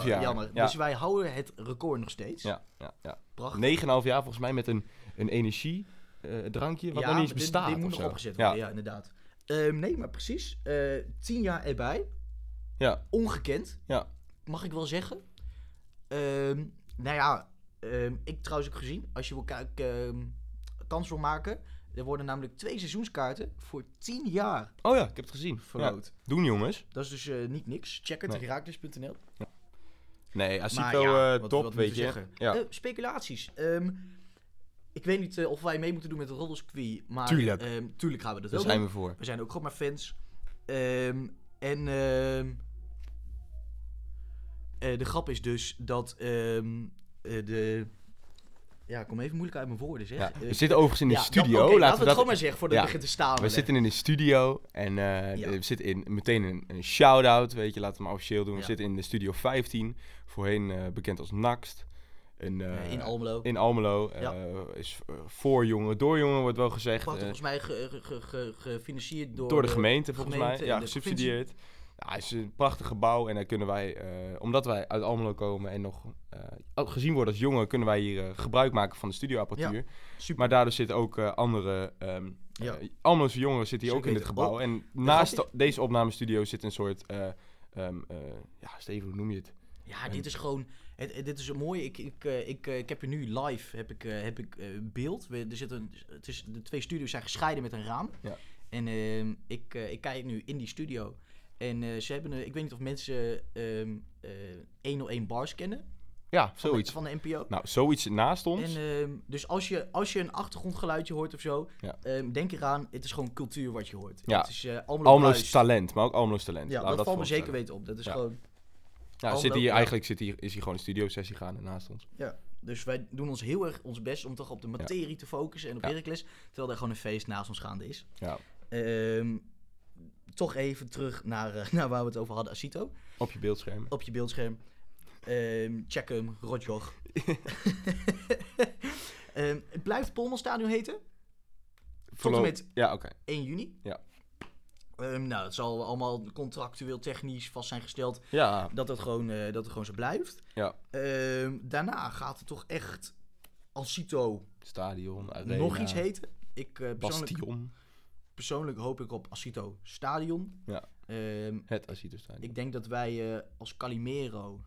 9,5 jaar. Jammer. Ja. Dus wij houden het record nog steeds. Ja, ja, ja. Prachtig. 9,5 jaar volgens mij met een, een energie eh, wat ja, nog niet eens maar dit- bestaat Dit, moet of nog opgezet ja. worden, ja, inderdaad. Ehm, nee, maar precies. Eh 10 jaar erbij. Ja. Ongekend. Ja. Mag ik wel zeggen. Ehm, nou ja, ehm, ik trouwens ook gezien. Als je wil kijken, kans wil maken. Er worden namelijk twee seizoenskaarten voor 10 jaar Oh ja, ik heb het gezien. Ja. verloot. Doen jongens. Dat is dus eh, niet niks. Check het, Nee. Herakles.nl. Nee, Acito ja, wat- top, weet je. we? Ja. Eh, speculaties. Ehm, ik weet niet of wij mee moeten doen met de Roddelsquee. Maar Tuurlijk. ehm, tuurlijk gaan we dat Daar wel zijn doen. we voor. We zijn ook gewoon maar fans. Ehm, en de grap is dus dat de... Ja, ik kom even moeilijk uit mijn woorden, zeg. Ja. Eh, We zitten overigens in de ja, studio. Oké, laten we Laten dat... gewoon maar zeggen voordat Ja. begint te staan. We zitten in de studio en eh, we zitten in, meteen een, een shout-out, weet je, laten we hem officieel doen. We zitten in de studio 15, voorheen eh, bekend als Naxt. Eh, in Almelo. In Almelo. Is voor jongen, door jongen wordt wel gezegd. Eh, volgens mij ge- ge- ge- ge- gefinancierd door, door de gemeente, volgens gemeente mij. Ja, gesubsidieerd. Ja, het is een prachtig gebouw en daar kunnen wij, eh, omdat wij uit Almelo komen en nog eh, gezien worden als jongen, kunnen wij hier eh, gebruik maken van de studioapparatuur. Super. Maar daardoor zitten ook andere Ja. Almeloze jongeren zitten hier ook in dit gebouw. En naast grap deze opnamestudio zit een soort, eh, ehm, eh, ja Steven, hoe noem je het? Ja, dit is gewoon. Het, het- dit is een mooie. Ik, ik, ik, ik heb er nu live heb ik, heb ik, beeld. We, er zit een, het is, de twee studio's zijn gescheiden met een raam. Ja. En ehm, ik, ik kijk nu in die studio. En eh, ze hebben. een- ik weet niet of mensen ehm eh 101 bars kennen. Ja, Van zoiets. De, van de NPO. Nou, zoiets naast ons. En, ehm, dus als je, als je een achtergrondgeluidje hoort of zo, Ja. ehm, denk eraan, het is gewoon cultuur wat je hoort. Ja. Het is eh talent, maar ook Almelo's talent. Ja, Laten we dat valt me zeker weten op. Dat is Ja. gewoon. Ja, zit hier, eigenlijk zit hier, is hier gewoon een studiosessie gaande naast ons. Ja, dus wij doen ons heel erg ons best om toch op de materie te focussen en op. Heracles, terwijl er gewoon een feest naast ons gaande is. Ja, Ehm, toch even terug naar, eh, naar waar we het over hadden, Asito. op je beeldscherm. Op je beeldscherm. Ehm, check hem, Rotjoch. Ehm, het blijft Polmanstadion heten, met- Ja, oké. 1 juni. Ja. Ehm, nou, het zal allemaal contractueel technisch vast zijn gesteld Ja, dat het gewoon, eh, dat het gewoon zo blijft. ja. Daarna gaat het toch echt Asito Stadion, arena. nog iets heten. Ik eh, persoonlijk, Bastion. Persoonlijk hoop ik op Asito Stadion. Ja. Ehm, Het Asito Stadion. ik denk dat wij eh, als Calimero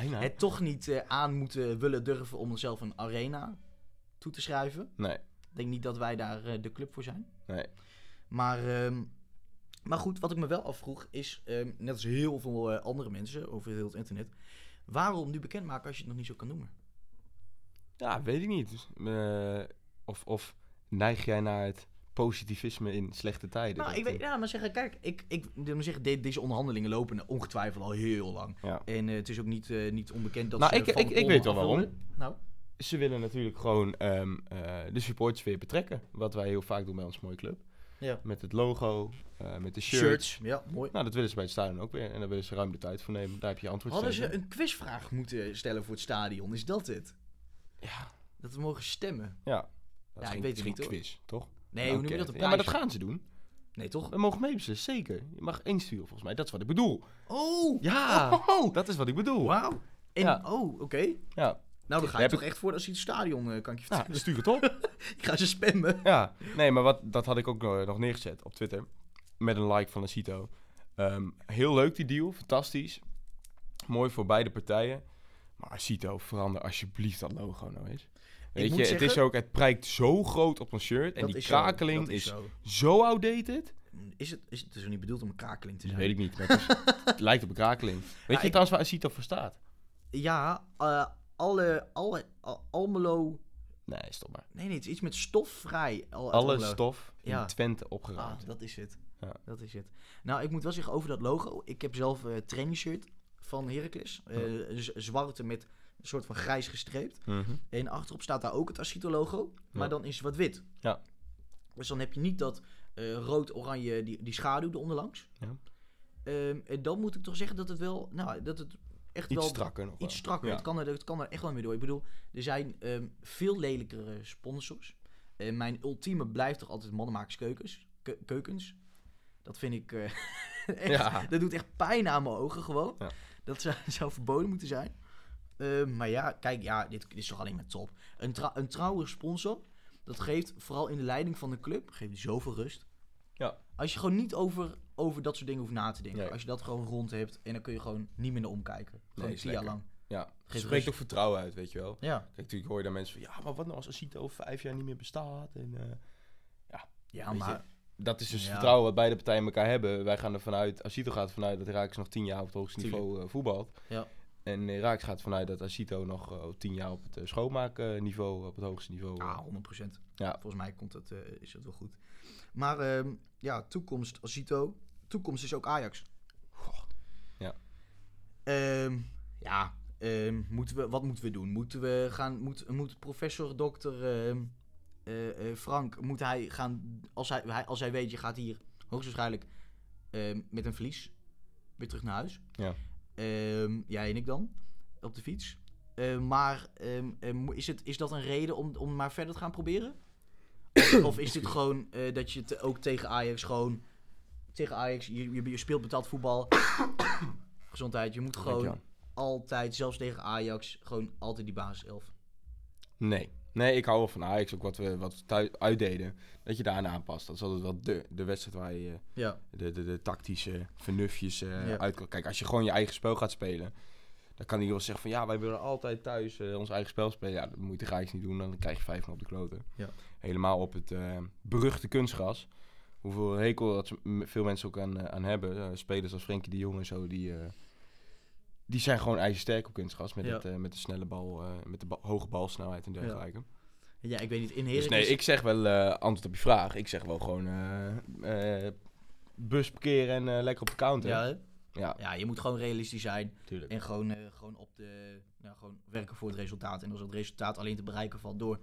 nou? het toch niet eh, aan moeten willen durven om onszelf een arena toe te schrijven. Nee, Ik denk niet dat wij daar eh, de club voor zijn. nee. Maar, ehm, maar goed, wat ik me wel afvroeg is, ehm, net als heel veel andere mensen over heel het internet, waarom nu bekendmaken als je het nog niet zo kan noemen? Ja, weet ik niet. Eh, of, of neig jij naar het positivisme in slechte tijden? Nou, Dat, ik weet, eh, ja, maar zeggen, kijk, ik, ik moet zeggen, de- deze onderhandelingen lopen ongetwijfeld al heel lang. Ja. En eh, het is ook niet, eh, niet onbekend dat Nou, ze ik- ik- ik weet wel waarom. Nou, Ze willen natuurlijk gewoon ehm, eh, de supporters weer betrekken. Wat wij heel vaak doen bij ons mooie club. ja. Met het logo, met de shirts. Shirts, ja, mooi. Nou, dat willen ze bij het stadion ook weer. En daar willen ze ruim de tijd voor nemen. Daar heb je antwoord Hadden ze een quizvraag moeten stellen voor het stadion? Is dat het? Ja, Dat we mogen stemmen? ja. Dat Ja, is ik weet het niet, quiz, toch? Nee, hoe noem je dat? Een Ja, maar dat gaan ze doen. Nee, toch? We mogen meebeslissen, zeker. Je mag insturen volgens mij. Dat is wat ik bedoel. Oh! Ja, Oh! dat is wat ik bedoel. Wauw! En, Ja. oh, oké. Ja, Nou, dan ga je Heb toch echt voor als je het stadion, eh, kan ik je vertellen. stuur het op. Ik ga ze spammen. Ja, nee, maar wat, dat had ik ook nog, nog neergezet op Twitter. Met een like van Acito. Ehm heel leuk die deal, fantastisch. Mooi voor beide partijen. Maar Acito, verander alsjeblieft dat logo nou eens. Weet je, het zeggen- is ook, het prijkt zo groot op een shirt. En die is zo, krakeling dat is, zo. zo outdated. Is het, is het dus niet bedoeld om een krakeling te Dat zijn? weet ik niet, het, is- het lijkt op een krakeling. Weet je ik- trouwens waar Acito voor staat? Ja, eh, alle, alle, Al- Almelo... Nee, stop maar. Nee, nee, het is iets met stofvrij. Al, Alle Almelo. stof in Ja. Twente Ah, opgeruimd. dat is het. Ja. Dat is het. Nou, ik moet wel zeggen over dat logo. Ik heb zelf een trainingsshirt van Heracles. Eh, zwarte met een soort van grijs gestreept. Mhm. En achterop staat daar ook het Asito logo. Maar Ja. dan is het wat wit. Ja. Dus dan heb je niet dat eh, rood-oranje, die, die schaduw eronderlangs. Ja. Ehm, en dan moet ik toch zeggen dat het wel, nou, dat het echt Iets wel strakker nog iets strakker. Ja. Het, kan er, het kan er echt wel mee door. Ik bedoel, er zijn ehm, veel lelijkere sponsors. Mijn ultieme blijft toch altijd mannenmakerskeukens. Ke- keukens. Dat vind ik eh, echt, Ja. dat doet echt pijn aan mijn ogen gewoon. Ja. Dat zou, zou verboden moeten zijn. Ehm, maar ja, kijk, ja, dit, dit is toch alleen maar top. Een, tra- een trouwe sponsor, dat geeft vooral in de leiding van de club, geeft zoveel rust. Ja. Als je gewoon niet over, over dat soort dingen hoeft na te denken. Nee. Als je dat gewoon rond hebt en dan kun je gewoon niet meer naar omkijken. Gewoon is tien jaar lang. Ja, het spreekt ook vertrouwen uit, weet je wel. Ja. Kijk, natuurlijk hoor je daar mensen van, ja, maar wat nou als Acito over vijf jaar niet meer bestaat? En, eh, Ja, maar... dat is dus Ja. vertrouwen wat beide partijen elkaar hebben. Wij gaan er vanuit, Acito gaat ervan uit dat Raak's nog tien jaar op het hoogste Tuurlijk. niveau eh, voetbalt. Ja. En Raaks gaat ervan uit dat Acito nog eh, tien jaar op het eh, schoonmaakniveau, op het hoogste niveau. eh, Ja, 100%. Ja. Volgens mij komt dat, eh, is dat wel goed. Maar ehm, ja, toekomst Azito. Toekomst is ook Ajax. Ja. Ehm, ja, ehm, moeten we, wat moeten we doen? Moeten we gaan, moet, moet professor, dokter eh, eh, Frank, moet hij gaan, als hij, hij, als hij weet, je gaat hier hoogstwaarschijnlijk met een verlies weer terug naar huis. Ja. Ehm, jij en ik dan, op de fiets. Ehm, maar ehm, is, het, is dat een reden om, om maar verder te gaan proberen? Of, of is dit gewoon eh, dat je te- ook tegen Ajax gewoon... Tegen Ajax, je, je, je speelt betaald voetbal. Gezondheid, je moet gewoon Dankjewel. altijd, zelfs tegen Ajax, gewoon altijd die basiself. Nee. Nee, ik hou wel van Ajax, ook wat we, wat we thuis uitdeden. Dat je daarna aanpast. Dat is altijd wel de, de wedstrijd waar je Ja. de, de, de tactische vernuftjes eh Ja. uit kan. Kijk, als je gewoon je eigen spel gaat spelen, dan kan wel zeggen van ja, wij willen altijd thuis eh, ons eigen spel spelen. Ja, dat moet je Ajax niet doen, dan krijg je vijf man op de kloten. Ja. Helemaal op het eh, beruchte kunstgras. Hoeveel hekel dat veel mensen ook aan, aan hebben. Spelers als Frenkie de Jong en zo, die, die zijn gewoon ijzersterk op kunstgras. Met, Ja. het, eh, met de snelle bal, eh, met de ba- hoge balsnelheid en dergelijke. Ja, ik weet niet, in Dus Heracles... nee, ik zeg wel eh, antwoord op je vraag. Ik zeg wel gewoon bus parkeren en lekker op de counter. Ja, ja, ja, je moet gewoon realistisch zijn. tuurlijk. En gewoon, gewoon op de. Nou, gewoon werken voor het resultaat. En als het resultaat alleen te bereiken valt door.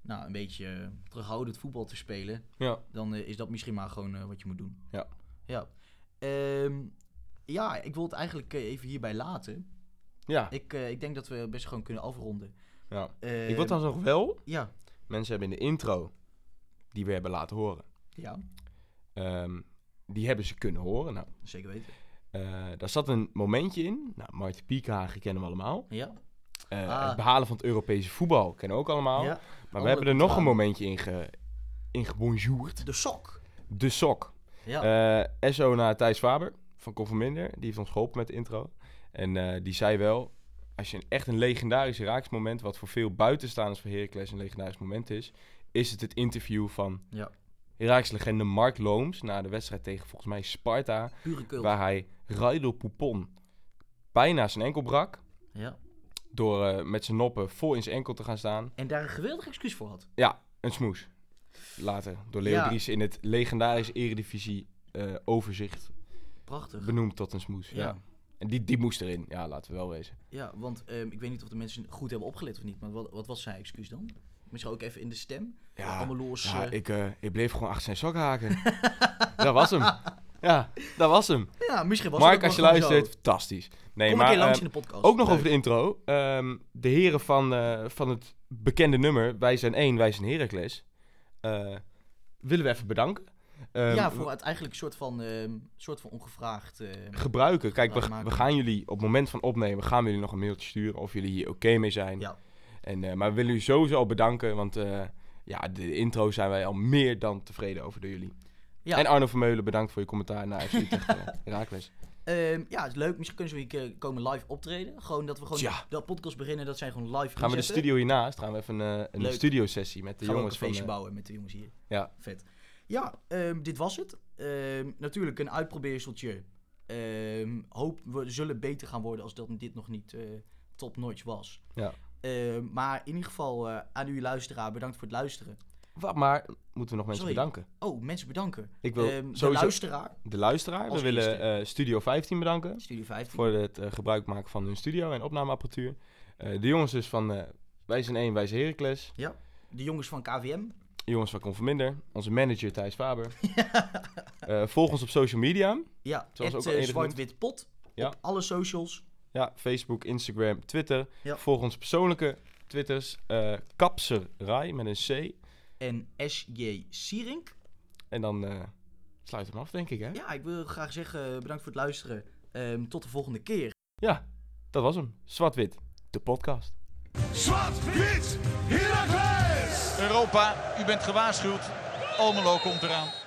Nou, een beetje terughoudend voetbal te spelen. Ja. Dan is dat misschien maar gewoon wat je moet doen. Ja. Ja. Ehm, ja, ik wil het eigenlijk eh, even hierbij laten. Ja, Ik, eh, ik denk dat we best gewoon kunnen afronden. ja. Ehm, ik wil dan nog wel... Ja. Mensen hebben in de intro, die we hebben laten horen... Ja, ehm, die hebben ze kunnen horen. Nou, zeker weten. eh, daar zat een momentje in. Nou, Martin Piekhagen kennen we allemaal. Ja. Eh, Ah. Het behalen van het Europese voetbal kennen we ook allemaal. ja. maar we hebben er nog een momentje in, ge, in gebonjourd. De sok. De sok. Ja. Eh, SO naar Thijs Faber van Conforminder. Die heeft ons geholpen met de intro. En eh, die zei wel... Als je een, echt een legendarisch raaksmoment... wat voor veel buitenstaanders van Heracles een legendarisch moment is... is het het interview van ja. Heracles-legende Mark Looms... na de wedstrijd tegen volgens mij Sparta... Waar hij Raidel Poupon bijna zijn enkel brak. Ja. Door eh, met zijn noppen vol in zijn enkel te gaan staan. En daar een geweldig excuus voor had. Ja, een smoes. Later door Leo Ja. Dries in het legendarische Eredivisie eh, overzicht Prachtig. benoemd tot een smoes. Ja. Ja. En die, die moest erin. Ja, laten we wel wezen. Ja, want ehm, ik weet niet of de mensen goed hebben opgelet of niet. Maar wat, wat was zijn excuus dan? Misschien ook even in de stem. Ja, Allemaal los. ja eh, ik, eh, ik bleef gewoon achter zijn sok haken. dat was hem. Ja, dat was hem. ja, misschien was Mark, het als je luistert, fantastisch. Nee, Kom maar een keer langs eh, in de podcast. ook nog Leuk. over de intro. Ehm, de heren van, van het bekende nummer Wij zijn één, wij zijn Heracles. willen we even bedanken. Ehm, ja, voor het eigenlijk soort van, ehm, soort van ongevraagd. ehm, gebruiken. Kijk, we, we gaan jullie op het moment van opnemen, gaan we jullie nog een mailtje sturen of jullie hier oké mee zijn. Ja. En, eh, maar we willen jullie sowieso al bedanken, want eh, ja, de intro zijn wij al meer dan tevreden over door jullie. Ja. En Arno Vermeulen, bedankt voor je commentaar naar FC Utrecht. Ehm, ja, het is leuk. Misschien kunnen een keer komen live optreden. Gewoon dat we gewoon de podcast beginnen, dat zijn gewoon live Gaan we de studio hiernaast, gaan we even een, eh, een Leuk. studiosessie met de Gaan we ook jongens een van... feestje bouwen met de jongens hier. ja. Vet. Ja, ehm, dit was het. Ehm, natuurlijk een uitprobeerseltje. Ehm, hoop we zullen beter gaan worden als dat dit nog niet eh top notch was. Ja. Maar in ieder geval eh, aan u luisteraar, bedankt voor het luisteren. Wat, maar moeten we nog mensen Sorry. bedanken? Oh, mensen bedanken. Ik wil de luisteraar, de luisteraar. We willen eh, Studio 15 bedanken Studio 15. voor het gebruik maken van hun studio en opnameapparatuur. De jongens dus van Wij zijn één, wij zijn Heracles. De jongens van KVM. Jongens van Conforminder. Onze manager Thijs Faber. Eh, volg ons op social media. Ja, Zoals ook eh, Zwart-Wit Pot. Ja. Op alle socials. Ja, Facebook, Instagram, Twitter. Ja. Volg ons persoonlijke Twitters. eh Kapserrai met een C. En SJ Sierink. En dan eh sluit hem af, denk ik, hè? Ja, ik wil graag zeggen, bedankt voor het luisteren. Ehm, tot de volgende keer. Ja, dat was hem. Zwart-Wit, de podcast. Zwart-wit, Heracles! Europa, u bent gewaarschuwd. Almelo komt eraan.